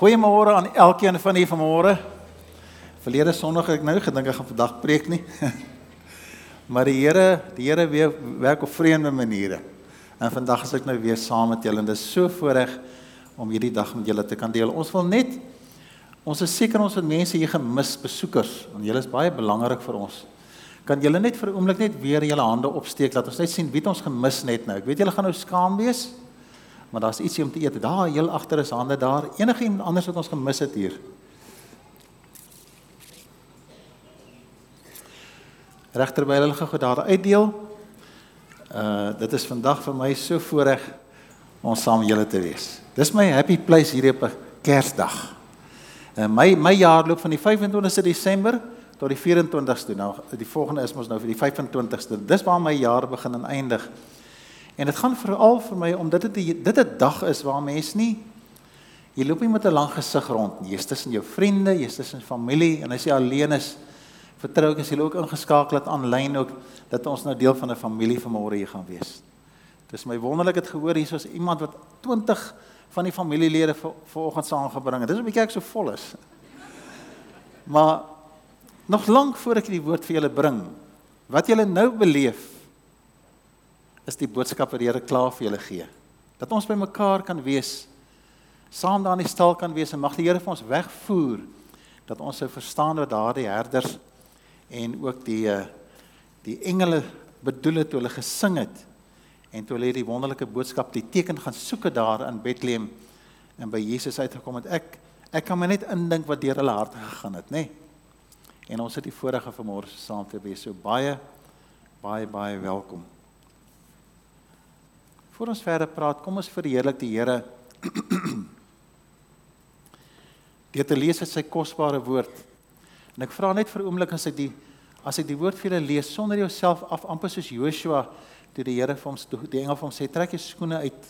Goeiemôre aan elkeen van julle vanmôre. Verlede Sondag het ek nou gedink ek gaan vandag preek nie. maar die Here, die Here werk op vreemde maniere. En vandag is ek nou weer saam met julle en dit is so voorreg om hierdie dag met julle te kan deel. Ons wil net ons is seker ons het mense hier gemis, besoekers, en julle is baie belangrik vir ons. Kan julle net vir 'n oomblik net weer julle hande opsteek dat ons net sien wie het ons gemis net nou. Ek weet julle gaan nou skaam wees maar daar's ietsie om te eet. Daar heel agter is hande daar. Enige iemand anders wat ons gemis het hier. Regter by hulle gou daar uitdeel. Uh dit is vandag vir my so voorreg om saam met julle te wees. Dis my happy place hier op 'n Kersdag. En uh, my my jaar loop van die 25ste Desember tot die 24ste. Nou die volgende is mos nou vir die 25ste. Dis waar my jaar begin en eindig. En dit gaan veral vir my om dit dit 'n dag is waar mens nie jy loop nie met 'n lang gesig rond nie. Jy's tussen jou vriende, jy's tussen familie en as jy alleen is, vertrou ek as jy ook ingeskakel het aanlyn ook dat ons nou deel van 'n familie vanmôre hier gaan wees. Dis my wonderlik het gehoor hier soos iemand wat 20 van die familielede vanoggend saamgebring het. Dis 'n bietjie ek so vol is. Maar nog lank voor ek die woord vir julle bring, wat julle nou beleef is die boodskap wat die Here klaar vir julle gee. Dat ons by mekaar kan wees, saam daar in die stal kan wees en mag die Here vir ons wegvoer dat ons sou verstaan wat daardie herders en ook die eh, die engele bedoel het toe hulle gesing het en toe hulle hierdie wonderlike boodskap die teken gaan soek daar in Bethlehem en by Jesus uitgekom het ek ek kan my net indink wat deur hulle harte gegaan het nê nee? en ons het die voorrege vanmôre saam te wees so baie baie baie welkom Voor ons verder praat, kom ons verheerlik die Here. Deur te lees uit sy kosbare woord. En ek vra net vir 'n oomblik as ek die as ek die woord vir julle lees sonder jouself af amper soos Joshua toe die Here vir hom die engel vir hom sê trek jou skoene uit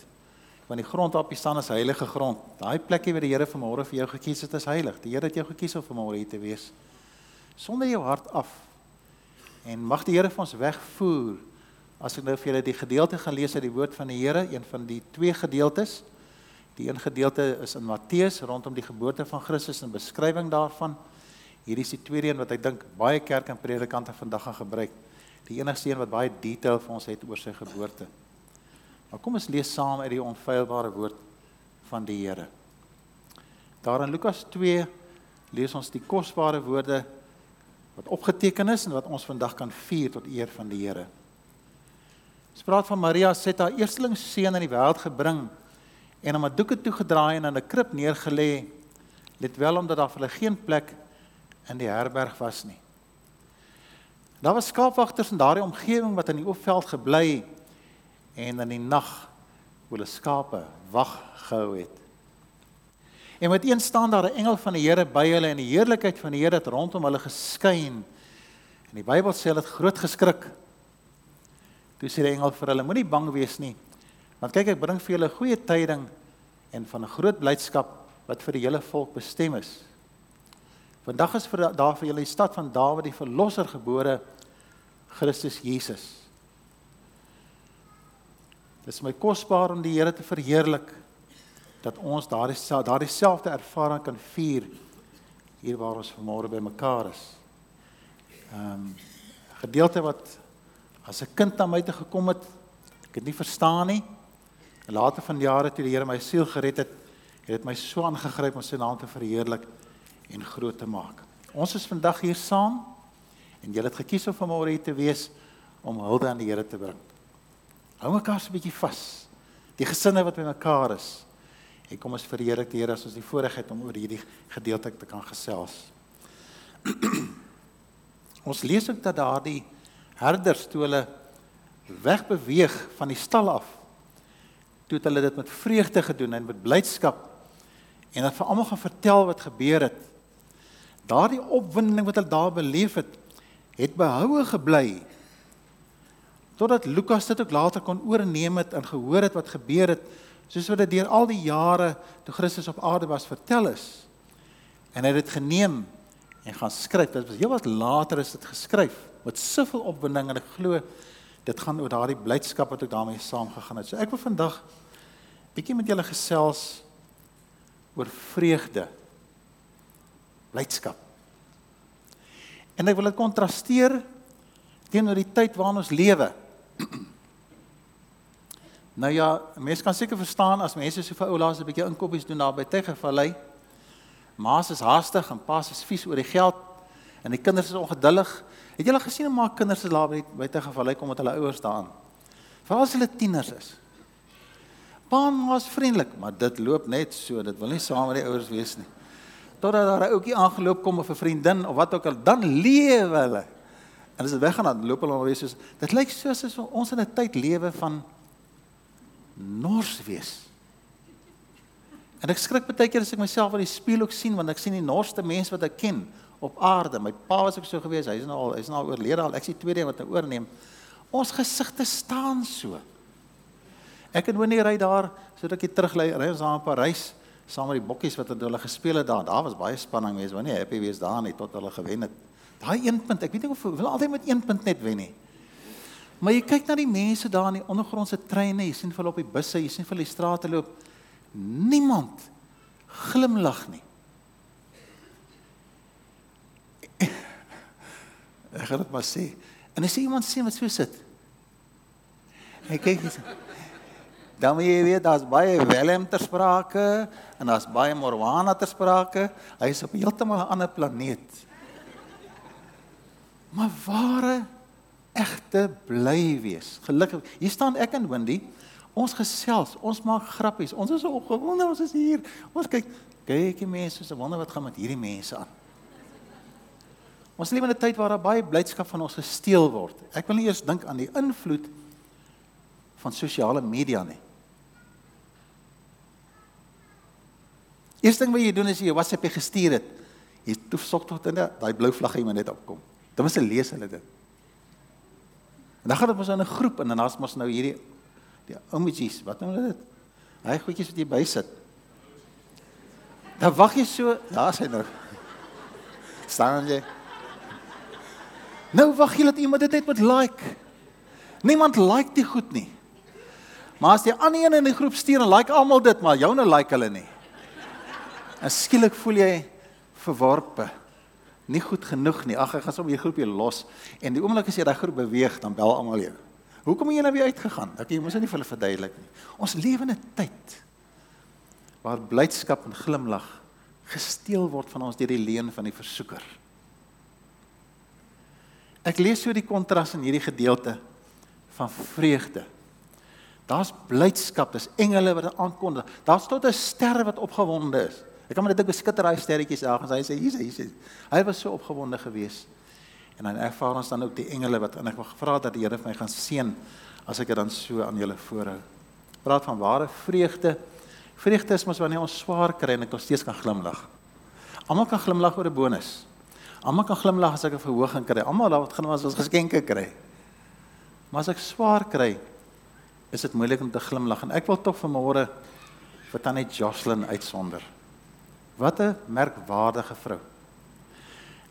want die grond waarop jy staan is heilige grond. Daai plekie waar die Here vanmôre vir jou gekies het is heilig. Die Here het jou gekies om vanmôre hier te wees. Sonder jou hart af. En mag die Here vir ons wegvoer As ek nou vir julle die gedeelte gaan lees uit die woord van die Here, een van die twee gedeeltes. Die een gedeelte is in Matteus rondom die geboorte van Christus en beskrywing daarvan. Hierdie is die tweede een wat ek dink baie kerk en predikante vandag gaan gebruik. Die enigste een wat baie detail vir ons het oor sy geboorte. Maar kom ons lees saam uit die onfeilbare woord van die Here. Daar in Lukas 2 lees ons die kosbare woorde wat opgeteken is en wat ons vandag kan vier tot eer van die Here. Ons praat van Maria se het haar eersteling seun in die wêreld gebring en hom 'n doeke toegedraai en in 'n krib neergelê. Let wel omdat daar vir hulle geen plek in die herberg was nie. Daar was skaapwagters in daardie omgewing wat in die oopveld gebly en in die nag hulle skape wag gehou het. En met een staan daar 'n engel van die Here by hulle en die heerlikheid van die Here het rondom hulle geskyn. En die Bybel sê hulle het groot geskrik. Toe sê die engel vir hulle: Moenie bang wees nie. Want kyk, ek bring vir julle goeie tyding en van 'n groot blydskap wat vir die hele volk bestem is. Vandag is vir daar vir julle die stad van Dawid die verlosser gebore, Christus Jesus. Dit is my kosbaar om die Here te verheerlik dat ons daardie daardie selfde ervaring kan vier hier waar ons vanmôre by mekaar is. Ehm um, gedeelte wat as 'n kind na my toe gekom het, ek het nie verstaan nie. En later van jare toe die Here my siel gered het, het dit my so aangegryp om sy naam te verheerlik en groot te maak. Ons is vandag hier saam en julle het gekies om vanmôre hier te wees om hulde aan die Here te bring. Hou mekaar so 'n bietjie vas. Die gesinne wat by mekaar is. En kom ons verheerlik die Here as ons die voorreg het om oor hierdie gedeelte te kan gesels. ons lees ook dat daardie herders toe hulle wegbeweeg van die stal af toe het hulle dit met vreugde gedoen en met blydskap en het vir almal gaan vertel wat gebeur het. Daardie opwinding wat hulle daar beleef het het behoue gebly totdat Lukas dit ook later kon oorneem het en gehoor het wat gebeur het soos wat dit deur al die jare toe Christus op aarde was vertel is. En hy het dit geneem en gaan skryf. Dit was heel wat later is dit geskryf met soveel opwinding en ek glo dit gaan oor daardie blydskap wat ek daarmee saamgegaan het. So ek wil vandag bietjie met julle gesels oor vreugde. Blydskap. En ek wil dit kontrasteer teenoor die tyd waarin ons lewe. nou ja, mense kan seker verstaan as mense so vir ou laas 'n bietjie inkopies doen daar by Tegevallei. Maas is haastig en paas is vies oor die geld en die kinders is ongeduldig. Het julle gesien hoe maak kinders daar by by Tegevallei kom met hulle ouers daaraan? Veral as hulle tieners is. Pa was vriendelik, maar dit loop net so, dit wil nie saam met die ouers wees nie totdat daar 'n ouetjie aangeloop kom of 'n vriendin of wat ook al, dan lewe hulle. En as dit weggaan dan loop hulle alweer soos dit lyk soos as ons in 'n tyd lewe van nors wees. En ek skrik baie keer as ek myself in die spieël ook sien want ek sien die norste mens wat ek ken op aarde. My pa was ook so gewees. Hy's nou al hy's nou al oorlede al. Ek sien tweede wat hy oorneem. Ons gesigte staan so. Ek het wanneer ry daar sodat ek teruglei ry ons daar in Parys saam met die bokkies wat hulle gespeel het daar. Daar was baie spanning mense, want nie happy wees daar nie tot hulle gewen het. Daai een punt, ek weet nie of hulle altyd met een punt net wen nie. Maar jy kyk na die mense daar in die ondergrondse treine, jy sien hulle op die busse, jy sien hulle die strate loop. Niemand glimlag nie. Ek gaan dit maar sê. En as jy iemand sien wat so sit. Hy kyk hier. Dan moet jy weet daar's baie Willem ter sprake en daar's baie Morwana ter sprake. Hy is op heeltemal 'n ander planeet. Maar ware egte bly wees. Gelukkig. Hier staan ek en Wendy. Ons gesels, ons maak grappies. Ons is opgewonde, ons is hier. Ons kyk, kyk die mense, so wonder wat gaan met hierdie mense aan. Ons leef in 'n tyd waar daar baie blydskap van ons gesteel word. Ek wil nie eers dink aan die invloed van sosiale media nie. Eerste ding wat jy doen is jy WhatsApp jy gestuur het. Jy toef sok tot in daai blou vlaggie maar net opkom. Dan moet jy lees hulle dit. En dan gaan dit mos in 'n groep en dan daar's mos nou hierdie die emojis, wat noem hulle dit? Hy goedjies wat jy bysit. Dan wag jy so, daar's hy nou. Staan jy? Nou wag jy dat iemand dit net moet like. Niemand like dit goed nie. Maar as die ander een in die groep stuur en like almal dit, maar joune like hulle nie. En skielik voel jy verworpe. Nie goed genoeg nie. Ag, ek gaan sommer die groepie los en die oomblik as jy daai groep beweeg, dan bel almal jou. Hoekom het jy nou weer uitgegaan? Dat jy mos nie vir hulle verduidelik nie. Ons lewe in 'n tyd waar blydskap en glimlag gesteel word van ons deur die leuen van die versoeker. Ek lees so die kontras in hierdie gedeelte van vreugde. Daar's blydskap, dis engele wat aankondig. Daar's tot 'n ster wat opgewonde is. Ek kan maar net dink beskitter daai sterretjies daar en hy sê hier is hy. Hy was so opgewonde geweest. En dan ervaar ons dan ook die engele wat en ek wil gevra dat die Here vir my gaan seën as ek dit dan so aan julle voorhou. Praat van ware vreugde. Vreugde is mos wanneer ons swaar kry en ek nog steeds kan glimlag. Almal kan glimlag oor 'n bonus. Almal kan glimlag as ek 'n verhoging kry. Almal wat gaan as ons geskenke kry. Maar as ek swaar kry, is dit moeilik om te glimlag en ek wil tog vanmôre vir tannie Jocelyn uitsonder. Wat 'n merkwaardige vrou.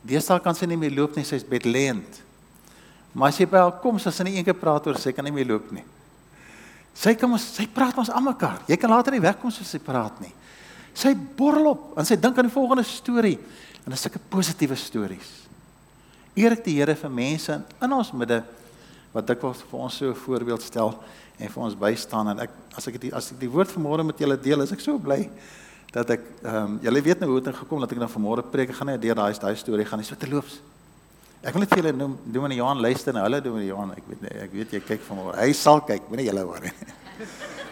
Deesdae kan sy nie meer loop nie, sy's bedlend. Maar as jy by haar kom, sy sê nie eendag praat oor sy kan nie meer loop nie. Sy kom ons, sy praat ons almekaar. Jy kan later nie wegkom soos sy praat nie. Sy borrel op en sy dink aan die volgende storie en dit is sulke positiewe stories. Eer ek die Here vir mense in ons midde wat dikwels vir ons so 'n voorbeeld stel en vir ons bystaan en ek as ek die as ek die woord vanmôre met julle deel, is ek so bly dat ek ehm um, julle weet nou hoe dit gekom dat ek nou vanmôre preek. Ek gaan net deur daai daai storie gaan. Dis so te loops. Ek wil net vir julle noem, doen meneer Johan luister nou. Hulle doen meneer Johan. Ek weet ek weet jy kyk vanmôre. Hy sal kyk, moenie julle hoor nie.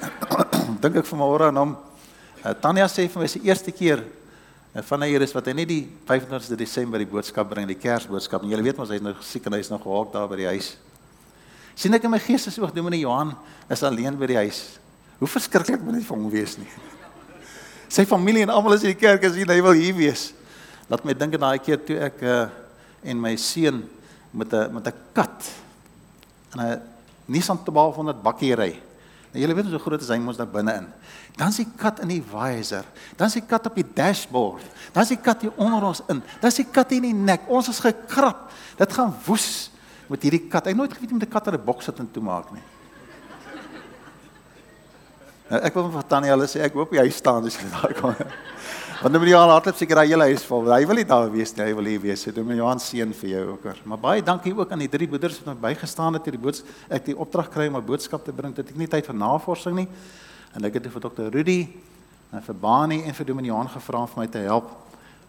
Dink ek vanmôre aan hom. Uh, Tanya sê vir my se eerste keer van hy hier is wat hy net die 25de Desember die boodskap bring, die Kersboodskap. En julle weet mos hy's nou siek en hy's nog gehok daar by die huis. sien ek in my gees is oog doen meneer Johan is alleen by die huis. Hoe verskriklik moet dit vir hom wees nie. Sy familie en almal is in die kerk as hy wil hier wees. Laat my dink aan daai keer toe ek uh, en my seun met 'n met 'n kat in 'n Nissan Tobaal van 'n bakkie ry. Nou julle weet hoe groot is hy mos daar binne in. Dan is die kat in die visor. Dan is die kat op die dashboard. Dan is die kat hier onder ons in. Dan is die kat in die nek. Ons is gekrap. Dit gaan woes met hierdie kat. Ek nooit geweet om 'n kat in 'n boks sit en toe maak nie. Nou ek wil vir Tannie hulle sê ek hoop hy staan as jy daar kom. Want moet jy al hardloop seker daai hele huis vol. Hy wil nie daar wees nie, hy wil hier wees. Dit moet Johan seën vir jou ook. Maar baie dankie ook aan die drie broeders wat my bygestaan het hierdie boodskap. Ek die opdrag kry om 'n boodskap te bring. Dit ek nie tyd vir navorsing nie. En ek het vir Dr. Rudy en vir Bani en vir Dominee Johan gevra om my te help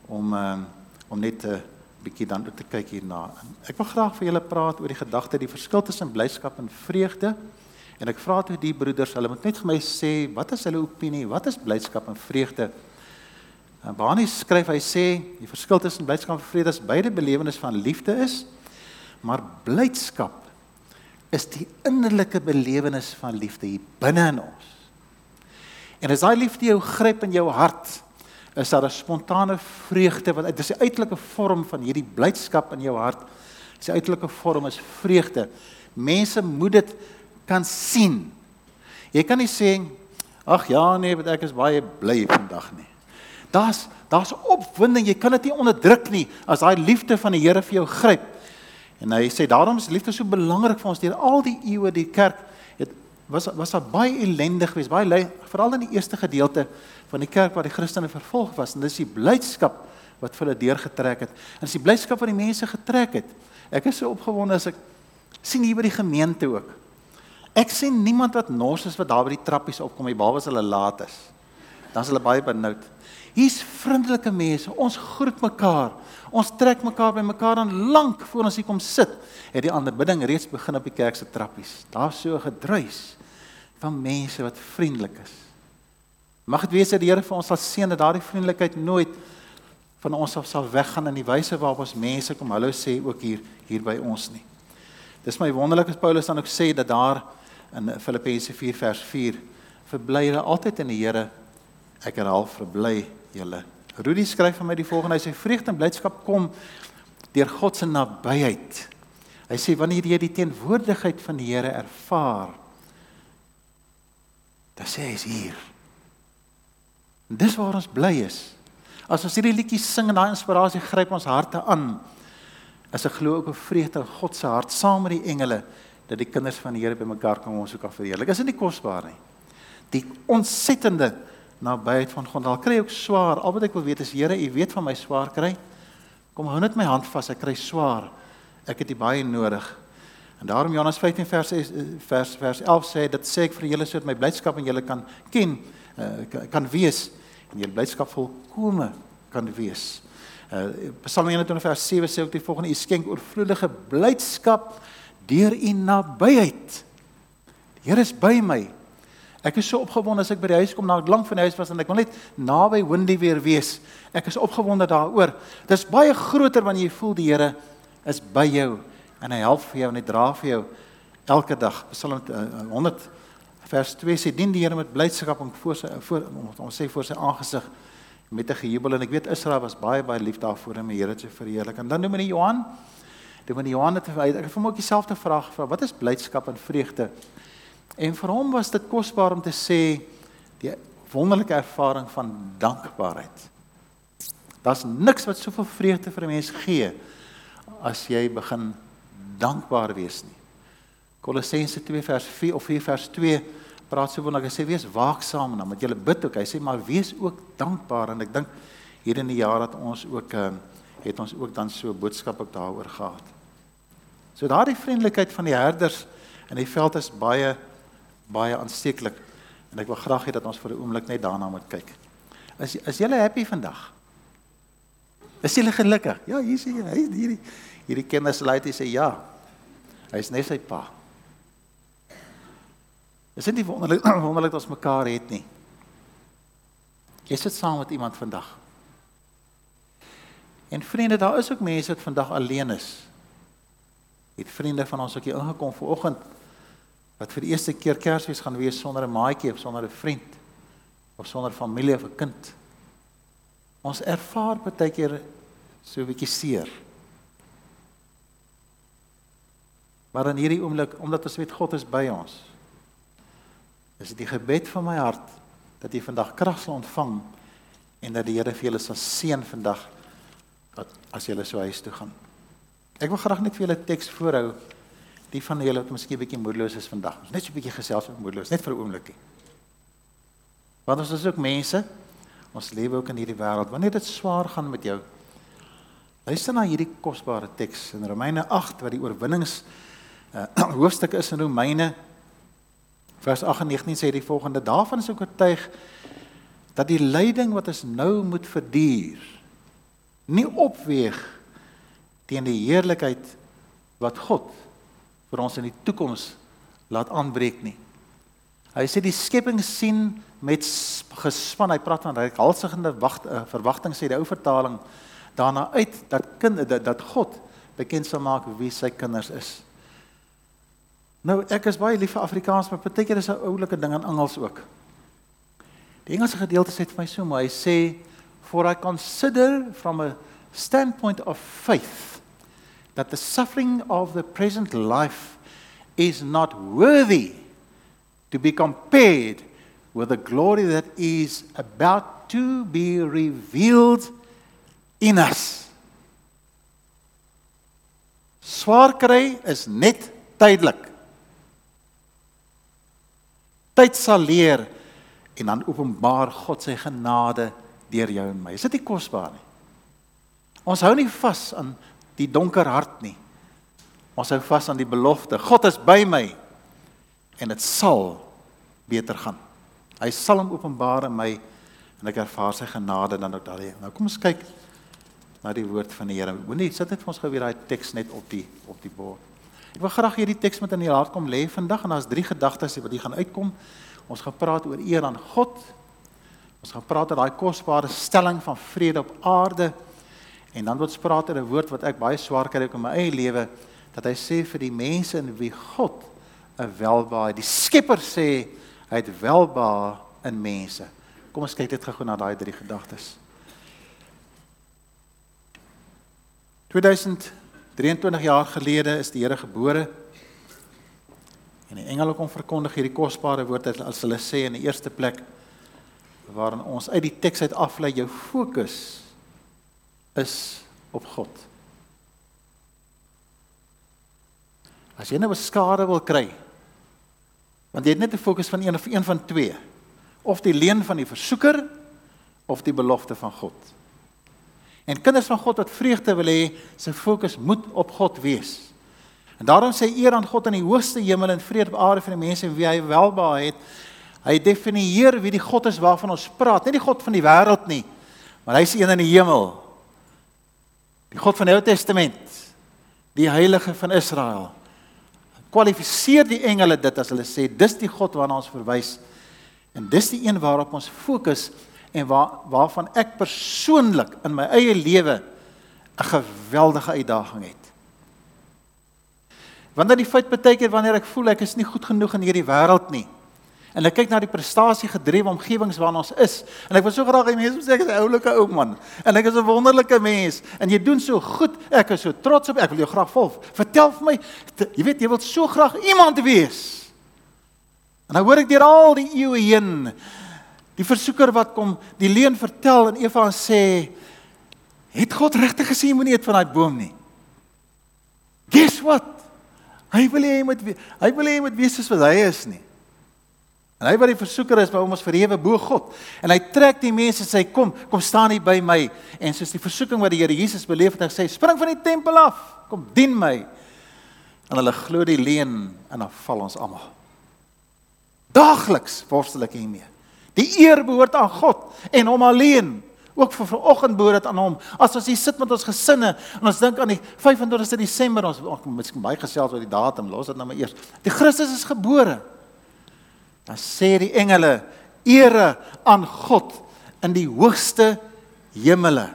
om um, om net 'n uh, bietjie dan te kyk hierna. Ek wil graag vir julle praat oor die gedagte die verskil tussen blydskap en vreugde. En ek vra toe die broeders, hulle moet net vir my sê wat is hulle opinie? Wat is blydskap en vreugde? En Bani skryf hy sê die verskil tussen blydskap en vrede is beide belewenisse van liefde is, maar blydskap is die innerlike belewenis van liefde hier binne in ons. En as daai liefde jou gryp in jou hart, is daar 'n spontane vreugde wat dit is die uiterlike vorm van hierdie blydskap in jou hart. Sy uiterlike vorm is vreugde. Mense moet dit kan sien. Jy kan nie sê ag ja nee, want ek is baie bly vandag nie. Daar's daar's opwinding. Jy kan dit nie onderdruk nie as daai liefde van die Here vir jou gryp. En hy sê daarom is liefde so belangrik vir ons deur al die eeue die kerk het was was daar baie ellendig geweest, baie veral in die eerste gedeelte van die kerk waar die Christene vervolg was en dis die blydskap wat vir hulle deurgetrek het. En dis die blydskap wat die mense getrek het. Ek is so opgewonde as ek sien hier by die gemeente ook. Ek sien niemand wat nors is wat daar by die trappies opkom, die babas hulle laat is. Dan's hulle baie benoud. Hier's vriendelike mense. Ons groet mekaar. Ons trek mekaar by mekaar aan lank voor ons hier kom sit. Het die aanbidding reeds begin op die kerk se trappies. Daar's so 'n gedruis van mense wat vriendelik is. Mag dit wees dat die Here vir ons sal seën dat daardie vriendelikheid nooit van ons af sal weggaan in die wyse waarop ons mense kom hallo sê ook hier hier by ons nie. Dis my wonderlik as Paulus dan ook sê dat daar in Filippense 4 vers 4 verbly hulle altyd in die Here. Ek herhaal verbly julle. Rudy skryf vir my die volgende: Hy sê vreugde en blydskap kom deur God se nabyheid. Hy sê wanneer jy die teenwoordigheid van die Here ervaar, dan sê hy is hier. En dis waar ons bly is. As ons hierdie liedjies sing en daai inspirasie gryp ons harte aan, is ek glo ook 'n vreugde in God se hart saam met die engele dat die kinders van die Here bymekaar kom om ons ook kan verheerlik. Is dit nie kosbaar nie? Die ontsettende nabyheid van God. Al kry ek swaar, al wat ek wil weet is Here, U weet van my swaar kry. Kom hou net my hand vas, ek kry swaar. Ek het U baie nodig. En daarom Johannes 15 vers vers vers 11 sê dit sê ek vir julle sodat my blydskap en julle kan ken uh, kan wees en julle blydskap volkome kan wees. Uh, Psalm 21 vers 7 sê ook die volgende: U skenk oorvloedige blydskap deur U nabyheid. Die Here is by my. Ek is so opgewonde as ek by die huis kom na ek lank van die huis was en ek wil net naby Windy weer wees. Ek is opgewonde daaroor. Dit is baie groter wanneer jy voel die Here is by jou en hy help vir jou en hy dra vir jou elke dag. Psalm 100 vers 2 sê dien die Here met blydskap om voor sy voor om sê voor sy aangesig met 'n gejubel en ek weet Israel was baie baie lief daarvoor om die Here te verheerlik. En dan noem hy Johan. Moet Johan het ek het hom ook dieselfde vraag gevra. Wat is blydskap en vreugde? En vir hom was dit kosbaar om te sê die wonderlike ervaring van dankbaarheid. Daar's niks wat soveel vreugde vir 'n mens gee as jy begin dankbaar wees nie. Kolossense 2 vers 4 of 4 vers 2 praat so wonderlik. Hy sê wees waaksaam en dan moet jy bid ook. Hy sê maar wees ook dankbaar en ek dink hier in die jaar dat ons ook uh, het ons ook dan so boodskap ook daaroor gehad. So daardie vriendelikheid van die herders in die veld is baie baie aansteeklik en ek wil graag hê dat ons vir 'n oomblik net daarna moet kyk. Is is julle happy vandag? Is julle gelukkig? Ja, hier sien jy, hy hierdie hierdie kinders laat hy sê ja. Hy's net sy pa. Is dit nie wonderlik wonderlik dat ons mekaar het nie? Jy sit saam met iemand vandag. En vriende, daar is ook mense wat vandag alleen is. Het vriende van ons ook hier ingekom vanoggend wat vir die eerste keer Kersfees gaan wees sonder 'n maatjie of sonder 'n vriend of sonder familie of 'n kind. Ons ervaar baie keer so 'n bietjie seer. Maar in hierdie oomblik, omdat ons weet God is by ons, is dit die gebed van my hart dat jy vandag krag sal ontvang en dat die Here vir julle sal seën vandag dat as julle so huis toe gaan. Ek wil graag net vir julle teks voorhou die van julle wat miskien 'n bietjie moedeloos is vandag. Net so 'n bietjie gesels met moedeloos, net vir 'n oombliekie. Want ons is ook mense. ons lewe ook in hierdie wêreld. Wanneer dit swaar gaan met jou, luister na hierdie kosbare teks in Romeine 8 wat die oorwinnings uh, hoofstuk is in Romeine vers 8 en 19 sê die volgende: Daarvan is ek oortuig dat die lyding wat ons nou moet verduur nie opweeg teen die heerlikheid wat God vir ons in die toekoms laat aanbreek nie. Hy sê die skepping sien met gespan, hy praat van reikhalsigende wag uh, verwagting sê die ou vertaling daarna uit dat kind dat, dat God bekend sal maak wie sy kinders is. Nou ek is baie lief vir Afrikaans, maar partykeer is 'n oulike ding in Engels ook. Die Engelse gedeelte sê vir my so mooi, hy sê for I consider from a standpoint of faith that the suffering of the present life is not worthy to be compared with the glory that is about to be revealed in us. Swaar kry is net tydelik. Tyd sal leer en dan openbaar God sy genade deur jou en my. Is dit nie kosbaar nie? Ons hou nie vas aan die donker hart nie. Ons hou vas aan die belofte. God is by my en dit sal beter gaan. Hy sal hom openbaar in my en ek ervaar sy genade dan ook daardie. Nou kom ons kyk na die woord van die Here. Moenie sit net vir ons gou weer daai teks net op die op die bord. Ek wil graag hierdie teks met in die hart kom lê vandag en daar's drie gedagtes wat hier gaan uitkom. Ons gaan praat oor eer aan God. Ons gaan praat oor daai kosbare stelling van vrede op aarde. En dan word spraak oor 'n woord wat ek baie swaar kry in my eie lewe dat hy sê vir die mense in wie God 'n welbaar, die Skepper sê hy het welbaar in mense. Kom ons kyk dit gou na daai drie gedagtes. 2023 jaar gelede is die Here gebore. En die engele kom verkondig hierdie kosbare woord as hulle sê in die eerste plek waarin ons uit die teks uit aflei jou fokus is op God. As jy nou 'n skare wil kry, want jy het net 'n fokus van een of een van twee, of die leen van die versoeker of die belofte van God. En kinders van God wat vreugde wil hê, se fokus moet op God wees. En daarom sê eer aan God in die hoogste hemel en vrede op aarde vir die mense wie hy welbehaag het. Hy definieer wie die God is waarvan ons praat, nie die God van die wêreld nie, maar hy is een in die hemel. Die God van die Ou Testament, die heilige van Israel. Kwalifiseer die engele dit as hulle sê dis die God waarna ons verwys. En dis die een waarop ons fokus en waar waarvan ek persoonlik in my eie lewe 'n geweldige uitdaging het. Wanneer die feit baie keer wanneer ek voel ek is nie goed genoeg in hierdie wêreld nie, En ek kyk na die prestasie gedrewe omgewings waarin ons is. En ek wil so graag hê mense moet sê ek is 'n oulike ou man. En ek is 'n wonderlike mens. En jy doen so goed. Ek is so trots op. Ek wil jou graag volg. Vertel vir my, jy weet jy wil so graag iemand wees. En nou hoor ek deur al die eeue heen die versoeker wat kom, die leuen vertel en Eva sê, "Het God regtig gesê jy moenie eet van daai boom nie?" Guess what? Hy wil hê jy moet hy wil hê jy moet wees soos wat hy is nie. En hy wat die versoeker is, hom ons verhewe bo God. En hy trek die mense sê kom, kom staan hier by my. En soos die versoeking wat die Here Jesus beleef het, hy sê spring van die tempel af, kom dien my. En hulle glo die leuen en dan val ons almal. Daagliks worstel ek hiermee. Die eer behoort aan God en hom alleen. Ook vir vanoggend behoort dit aan hom. As ons hier sit met ons gesinne en ons dink aan die 25ste Desember, ons miskien baie gesels oor die datum, los dit nou maar eers. Die Christus is gebore. Dan sê die engele ere aan God in die hoogste hemele.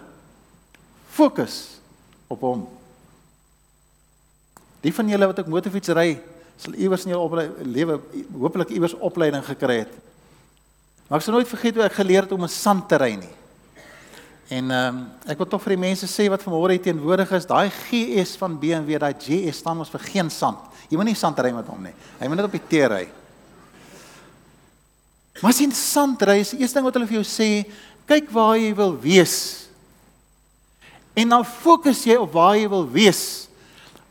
Fokus op hom. Die van julle wat ek motorfiets ry, sal iewers in jou lewe hopelik iewers opleiding gekry het. Maar ek sal nooit vergeet hoe ek geleer het om 'n sand te ry nie. En ehm um, ek wil tog vir die mense sê wat vanmôre hier teenwoordig is, daai GS van BMW, daai GS staan ons vir geen sand. Jy moet nie sand ry met hom nie. Hy moet net op die teer ry. Maar as jy in sand ry, is die eerste ding wat hulle vir jou sê, kyk waar jy wil wees. En dan fokus jy op waar jy wil wees.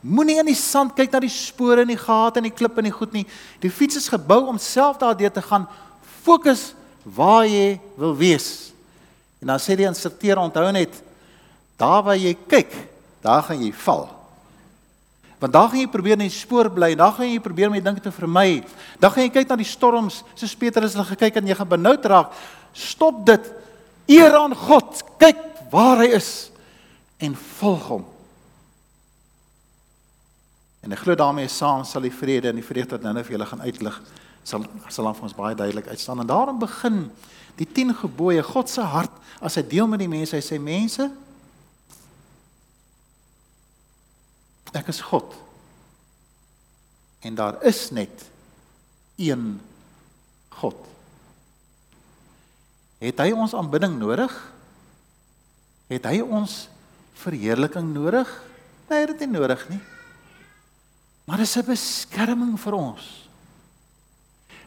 Moenie in die sand kyk na die spore en die gate en die klippe en die goed nie. Die fiets is gebou om self daardeur te gaan. Fokus waar jy wil wees. En dan sê die instrukteur onthou net daar waar jy kyk, daar gaan jy val. Want daar gaan jy probeer net spoor bly, daar gaan jy probeer om die ding te vermy. Dan gaan jy kyk na die storms, soos Petrus hulle gekyk en jy gaan benoud raak. Stop dit. Eer aan God. Kyk waar hy is en volg hom. En ek glo daarmee saam sal die vrede en die vrede wat nou vir julle gaan uitlig sal sal aan vir ons baie duidelik uitstaan. En daarom begin die 10 gebooie God se hart as hy deel met die mense. Hy sê mense ek is God. En daar is net een God. Het hy ons aanbidding nodig? Het hy ons verheerliking nodig? Nee, dit is nie nodig nie. Maar dit is 'n beskerming vir ons.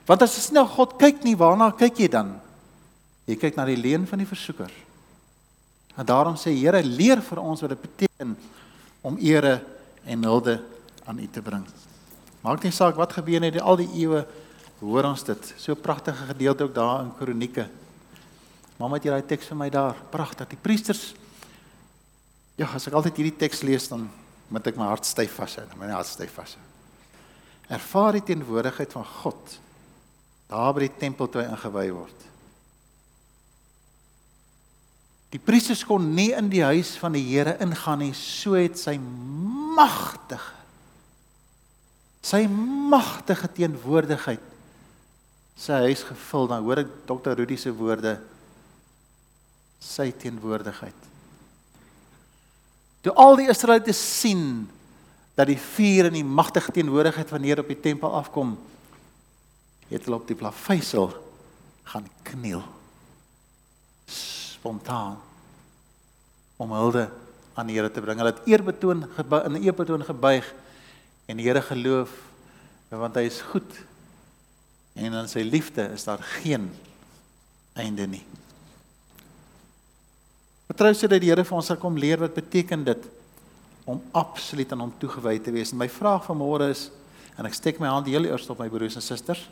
Want as jy nou God kyk nie, waarna kyk jy dan? Jy kyk na die leen van die versoeker. En daarom sê Here, leer vir ons wat dit beteken om ere en hulde aan U te bring. Maak nie saak wat gebeur het al die eeue, hoor ons dit. So pragtige gedeelte ook daar in Kronieke. Mamma het daai teks vir my daar. Pragtig. Die priesters Ja, as ek altyd hierdie teks lees dan moet ek my hart styf vashou, my hart styf vashou. Ervaar die teenwoordigheid van God daar by die tempel toe ingewy word. Die priesters kon nie in die huis van die Here ingaan nie, so het sy magtige sy magtige teenwoordigheid sy huis gevul. Dan hoor ek Dr. Rudy se woorde sy teenwoordigheid. Toe al die Israeliete sien dat die vuur en die magtige teenwoordigheid van Here op die tempel afkom, het hulle op die plaveisel gaan kniel. Spontaan om hulde aan die Here te bring. Hulle het eerbetoon in eerbetoon gebuig en die Here geloof want hy is goed. En in sy liefde is daar geen einde nie. Vertrou sê dat die Here vir ons sal kom leer wat beteken dit om absoluut aan hom toegewy te wees. En my vraag vanmôre is en ek steek my hand heel eers op my broers en susters.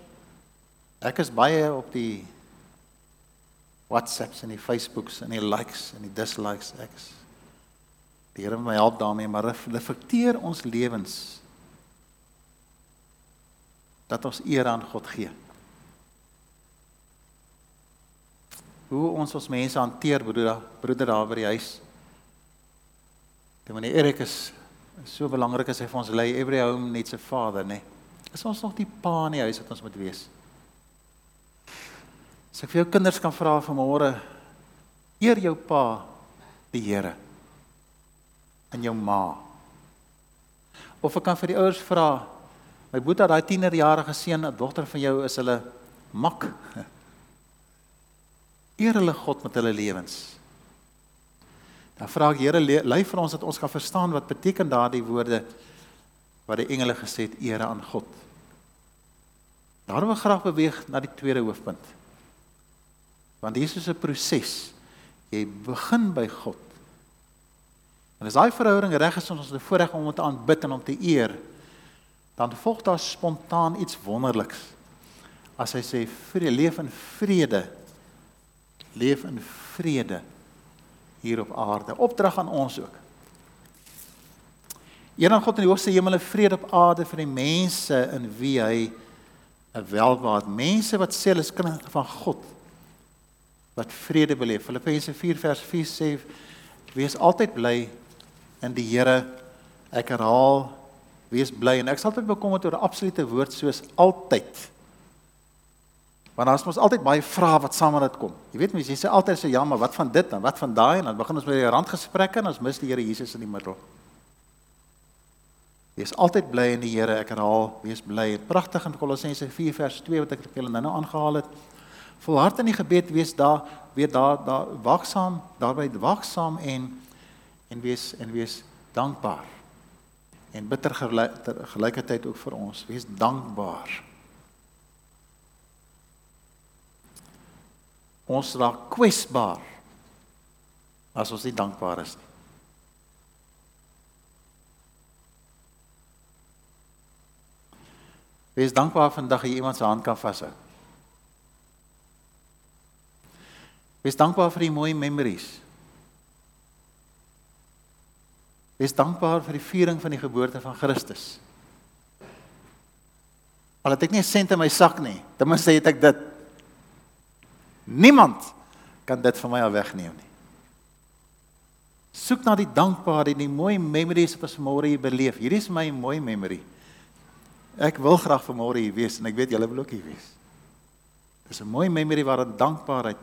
Ek is baie op die WhatsApps en die Facebooks en die likes en die dislikes ek. Die Here moet my help daarmee, maar reflekteer ons lewens dat ons eer aan God gee. hoe ons ons mense hanteer broeder broeder daar by die huis. Die meneer Erik is so belangrik as hy vir ons lei every home needs a father, nê. Nee. Is ons nog die pa in die huis wat ons moet wees? As ek vir jou kinders kan vra vanmôre eer jou pa die Here en jou ma. Of ek kan vir die ouers vra my boetie daai tienerjarige seun, 'n dogter van jou is hulle mak. Eer hulle God met hulle lewens. Dan vra ek Here lei vir ons dat ons kan verstaan wat beteken daardie woorde wat die engele gesê het ere aan God. Daarom wil ek graag beweeg na die tweede hoofpunt. Want hier is 'n proses. Jy begin by God. En as daai verhouding reg is, ons het voorreg om hom te aanbid en hom te eer, dan volg daar spontaan iets wonderliks. As hy sê vrede leef in vrede leef in vrede hier op aarde. Opdrag aan ons ook. Eendag God in die hoogste hemel vrede op aarde vir die mense in wie hy 'n welwaard mense wat sê hulle is kinders van God wat vrede beleef. Filippense 4 vers 4 sê wees altyd bly in die Here. Ek herhaal wees bly en ek sal altyd bekommerd oor 'n absolute woord soos altyd. Want daar's mos altyd baie vrae wat saam met dit kom. Jy weet mens, jy sê altyd so ja, maar wat van dit dan? Wat van daai? En dan begin ons met die randgesprekke en ons mis die Here Jesus in die middel. Wees altyd bly in die Here. Ek herhaal, wees bly. Pragtig in Kolossense 4 vers 2 wat ek vir julle nou-nou aangehaal het. Volhard in die gebed, wees daar, weet daar, daar wagsaam, daarby wagsaam en en wees en wees dankbaar. En bitter gelykertyd ook vir ons. Wees dankbaar. ons raak kwesbaar as ons nie dankbaar is nie. Wees dankbaar vandag dat jy iemand se hand kan vashou. Wees dankbaar vir die mooi memories. Wees dankbaar vir die viering van die geboorte van Christus. Al het ek nie 'n sent in my sak nie, ten minste het ek dit. Niemand kan dit van my af wegneem nie. Soek na die dankbaarheid en die mooi memories wat ons môre hier beleef. Hierdie is my mooi memory. Ek wil graag vanmôre hier wees en ek weet julle wil ook hier wees. Dis 'n mooi memory waarin dankbaarheid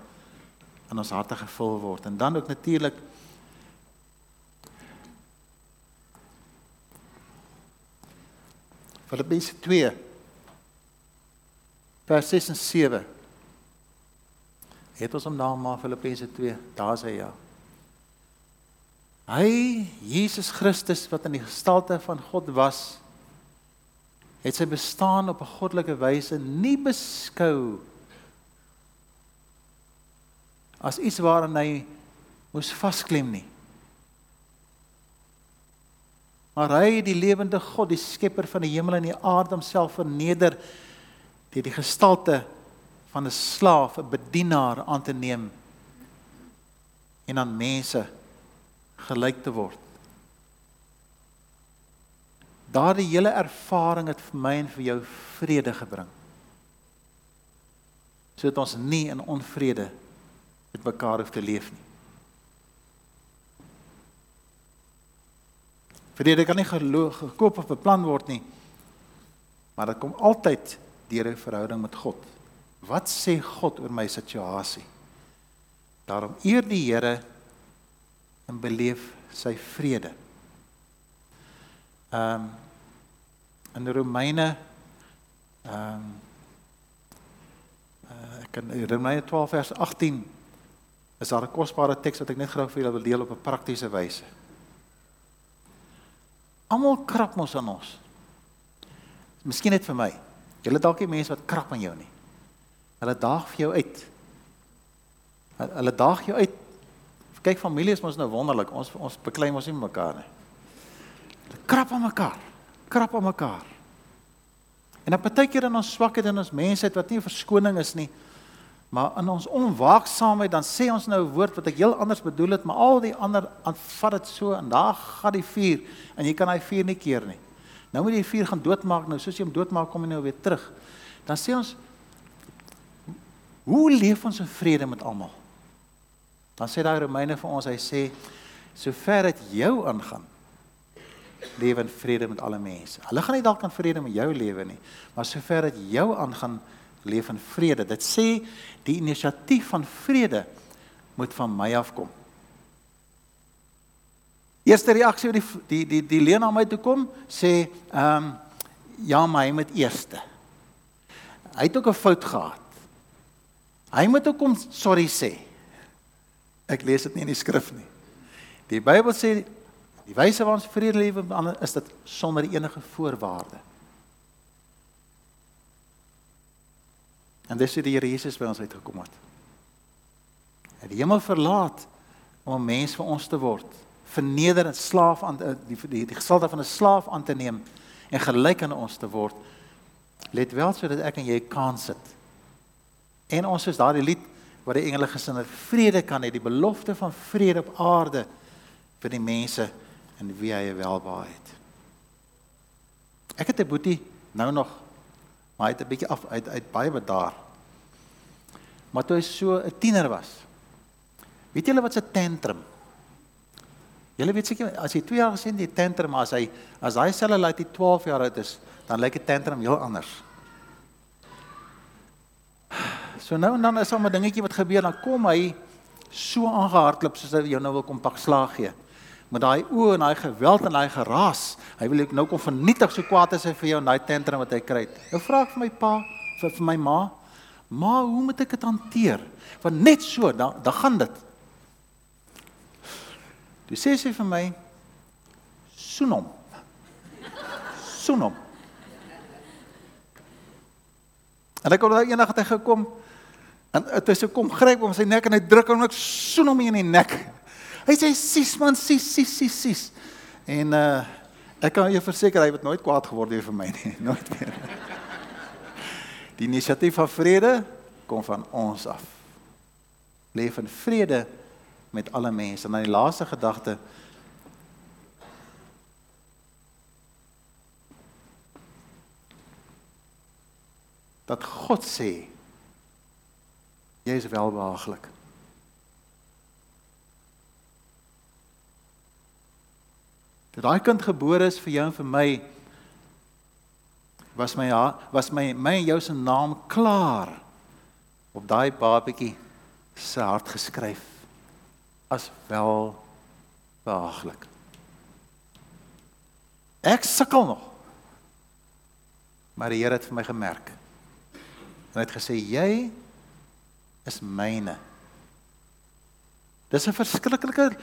in ons harte gevul word. En dan ook natuurlik Filippense 2 vers 6 en 7 Het ons hom daar maar Filippense 2 daar sê ja. Hy Jesus Christus wat in die gestalte van God was het sy bestaan op 'n goddelike wyse nie beskou as iets waaraan hy moes vasklem nie. Maar hy, die lewende God, die skepper van die hemel en die aarde homself verneder deur die gestalte van 'n slaaf, 'n bedienaar aan te neem en aan mense gelyk te word. Daardie hele ervaring het vir my en vir jou vrede gebring. Sodat ons nie in onvrede met mekaar hoef te leef nie. Vrede kan nie gekoop of beplan word nie. Maar dit kom altyd deur 'n verhouding met God. Wat sê God oor my situasie? Daarom eer die Here en beleef sy vrede. Ehm um, in Romeine ehm um, uh, ek kan Romeine 12 vers 18 is daar 'n kosbare teks wat ek net graag vir julle wil deel op 'n praktiese wyse. Almal krap mos aan ons. Miskien net vir my. Julle dalk nie mense wat krap aan jou nie. Hulle daag vir jou uit. Hulle daag jou uit. Kyk familie is mos nou wonderlik. Ons ons beklei mos nie mekaar nie. Hulle krap aan mekaar. Krap aan mekaar. En op 'n partykeer in ons swakheid en ons mensheid wat nie 'n verskoning is nie, Maar in ons onwaaksaamheid dan sê ons nou 'n woord wat ek heel anders bedoel het, maar al die ander aanvat dit so en daar gaan die vuur en jy kan hy vuur nie keer nie. Nou moet jy die vuur gaan doodmaak nou, soos jy hom doodmaak kom hy nou weer terug. Dan sê ons hoe leef ons in vrede met almal? Dan sê daai Romeine vir ons, hy sê sover dit jou aangaan lewe in vrede met alle mense. Hulle gaan nie dalk in vrede met jou lewe nie, maar sover dit jou aangaan leef in vrede. Dit sê die inisiatief van vrede moet van my afkom. Eerste reaksie wat die die die die leen aan my toe kom, sê ehm um, ja, maar hy moet eerste. Hy het ook 'n fout gehad. Hy moet ook kom sorry sê. Ek lees dit nie in die skrif nie. Die Bybel sê die wyse waarop ons vrede leef is dit sonder enige voorwaarde. En dis hoe die Here Jesus by ons uitgekom het. Hy het die hemel verlaat om 'n mens vir ons te word, verneder en slaaf aan eh, die die, die gestalte van 'n slaaf aan te neem en gelyk aan ons te word. Let wel sodat ek en jy kans het. En ons is daardie lied wat die engele gesin het vrede kan hê, die belofte van vrede op aarde vir die mense en wie hy welbaar het. Ek het 'n boetie nou nog maar hy het 'n bietjie af uit uit baie bedaar. Maar toe hy so 'n tiener was. Weet julle wat 'n tantrum? Julle weet seker as jy 2 jaar gesien die tantrum as hy as hy selfe laat hy 12 jaar oud is, dan lyk die tantrum heel anders. So nou en dan is daar 'n dingetjie wat gebeur, dan kom hy so aangehardloop soos hy jou nou wil kom pak slaag gee met daai oë en daai geweld en daai geraas. Hy wil ek nou kom vernietig so kwaad as hy vir jou in daai tantrum wat hy kry. Nou vra ek vir my pa, vir, vir my ma, "Ma, hoe moet ek dit hanteer?" Want net so, dan dan gaan dit. Dis sê sy vir my, "Soen hom." Soen hom. En ek het nou eendag het hy gekom en hy so kom gryp hom sy nek en hy druk hom net soen hom in die nek. Hy sê sis man, sis, sis, sis, sis. En uh ek kan jou verseker hy het nooit kwaad geword weer vir my nie, nooit weer. Die inisiatief van vrede kom van ons af. leef in vrede met alle mense. En dan die laaste gedagte dat God sê jy is welbehaaglik. Dat daai kind gebore is vir jou en vir my was my was my my en jou se naam klaar op daai babatjie se hart geskryf as wel behaaglik. Ek sukkel nog. Maar die Here het vir my gemerk. En hy het gesê jy is myne. Dis 'n verskriklike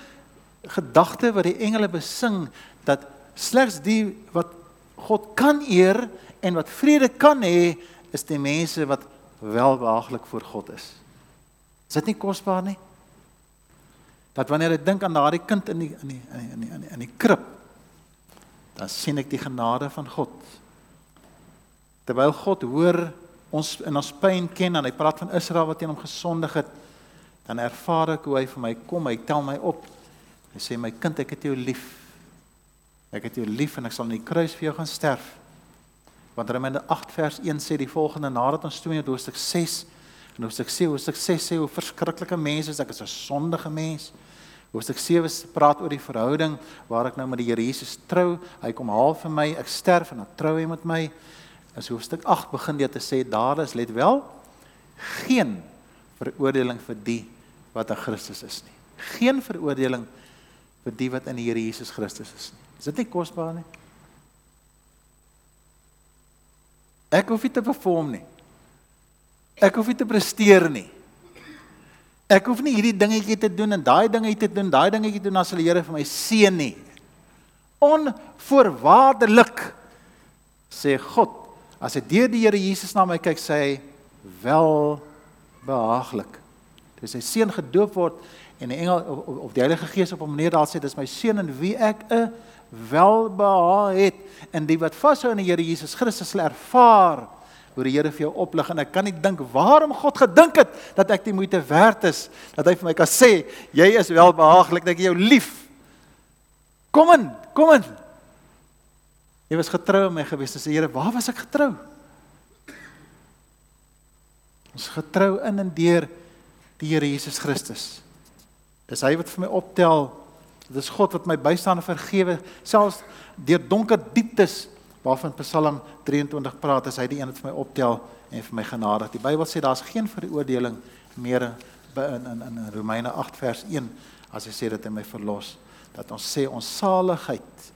gedagte wat die engele besing dat slegs die wat God kan eer en wat vrede kan hê is die mense wat welbehaaglik voor God is. Is dit nie kosbaar nie? Dat wanneer ek dink aan daardie kind in die in die in die in die, in die, in die krib, dan sien ek die genade van God. Terwyl God hoor ons in ons pyn ken en hy praat van Israel wat teen hom gesondig het, dan ervaar ek hoe hy vir my kom, hy tel my op. Hy sê my kind, ek het jou lief. Ek het jou lief en ek sal aan die kruis vir jou gaan sterf. Want Romeine 8 vers 1 sê die volgende nadat ons toe in hoofstuk 6 En hoofstuk 7, hoofstuk 6 sê hoe verskriklike mense is ek is 'n sondige mens. Hoofstuk 7 praat oor die verhouding waar ek nou met die Here Jesus trou. Hy kom haal vir my, ek sterf en dan trou hy met my. As hoofstuk 8 begin dit te sê daar is let wel geen veroordeling vir die wat in Christus is nie. Geen veroordeling vir die wat in die Here Jesus Christus is nie. Is dit nie kosbaar nie? Ek hoef nie te perform nie. Ek hoef nie te presteer nie. Ek hoef nie hierdie dingetjie te doen en daai dingetjie te doen, daai dingetjie doen as hulle Here vir my seën nie. Onvoorwaardelik sê God, as hy deur die Here Jesus na my kyk, sê hy wel behaaglik. Dis hy seun gedoop word en die engel of, of die Heilige Gees op hom neerdal sê dis my seun in wie ek 'n welbehaag het en die wat vashou aan die Here Jesus Christus sal ervaar hoe die Here vir jou oplig en ek kan nie dink waarom God gedink het dat ek die moeite werd is dat hy vir my kan sê jy is welbehaaglik dat ek jou lief. Kom in, kom in. Jy was getrou met my gewees, die Here, waar was ek getrou? Ons getrou in en deur die Here Jesus Christus. Dis hy wat vir my optel. Dit is God wat my bystaan en vergewe selfs deur donker dieptes waarvan Psalm 23 praat, is hy die een wat vir my optel en vir my genadig. Die Bybel sê daar's geen veroordeling meer in in in Romeine 8 vers 1 as hy sê dat hy my verlos, dat ons sê ons saligheid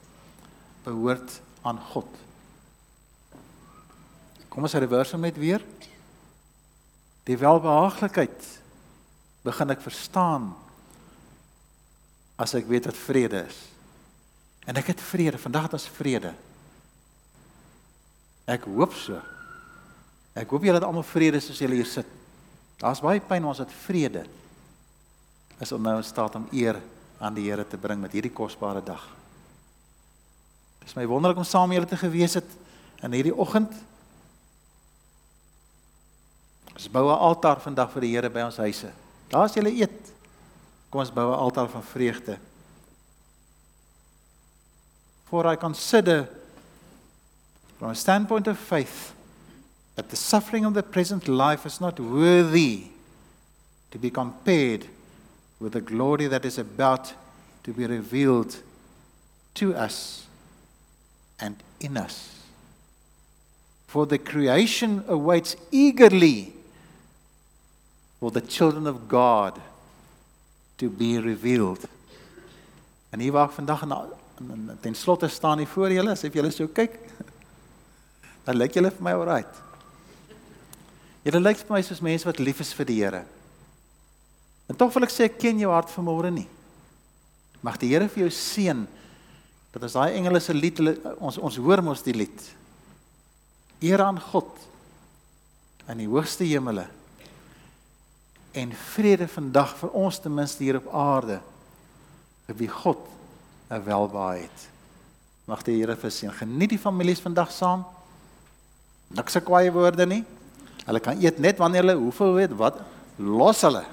behoort aan God. Kom ons reverse met weer. Die welbehaaglikheid begin ek verstaan as ek weet wat vrede is. En ek het vrede, vandag het ons vrede. Ek hoop so. Ek hoop julle het almal vrede soos julle hier sit. Daar's baie pyn ons het vrede. Is om nou in staat om eer aan die Here te bring met hierdie kosbare dag. Dit is my wonderlik om saam met julle te gewees het in hierdie oggend. Ons bou 'n altaar vandag vir die Here by ons huise. Daar's julle eet. Kom ons bou 'n altaar van vreugde. For I consider from a standpoint of faith that the suffering of the present life is not worthy to be compared with the glory that is about to be revealed to us and in us. For the creation awaits eagerly for the children of God to be revealed. En hier waar vandag en ten slotte staan hier voor julle as jy julle so kyk dan lyk julle vir my alright. Julle lyk vir my soos mense wat lief is vir die Here. En tog wil ek sê ek ken jou hart vanmôre nie. Mag die Here vir jou seën dat as daai engele se lied hulle ons ons hoor mos die lied. Eer aan God in die hoogste hemele. En vrede vandag vir ons ten minste hier op aarde. Vir wie God 'n welbehae het. Mag die Here vir seën. Geniet die families vandag saam. Niks se kwaaie woorde nie. Hulle kan eet net wanneer hulle hoeveel weet wat los hulle.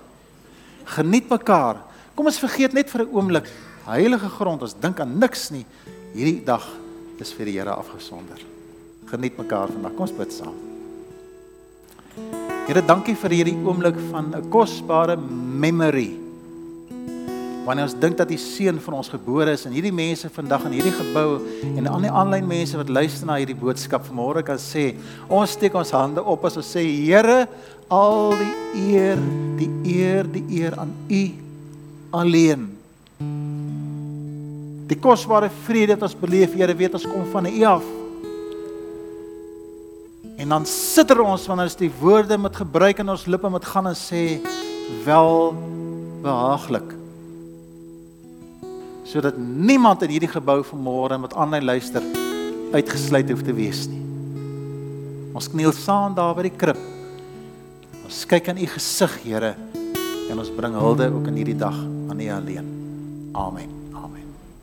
Geniet mekaar. Kom ons vergeet net vir 'n oomblik heilige grond. Ons dink aan niks nie. Hierdie dag is vir die Here afgesonder. Geniet mekaar vandag. Kom ons bid saam. Here, dankie vir hierdie oomblik van 'n kosbare memory. Wanneer ons dink dat die seun van ons gebore is en hierdie mense vandag in hierdie gebou en al die aanlyn mense wat luister na hierdie boodskap vanmôre kan sê, ons steek ons hande op as ons sê Here, al die eer, die eer, die eer aan U alleen. Die kosbare vrede wat ons beleef, Here, weet ons kom van U af. En dan sitter ons wanneer ons die woorde met gebruik in ons lippe met gaan en sê wel behaaglik. Sodat niemand in hierdie gebou vanmôre met aanlyn luister uitgesluit hoef te wees nie. Ons kniel saam daar by die krib. Ons kyk in u gesig, Here, en ons bring hulde ook in hierdie dag aan U alleen. Amen.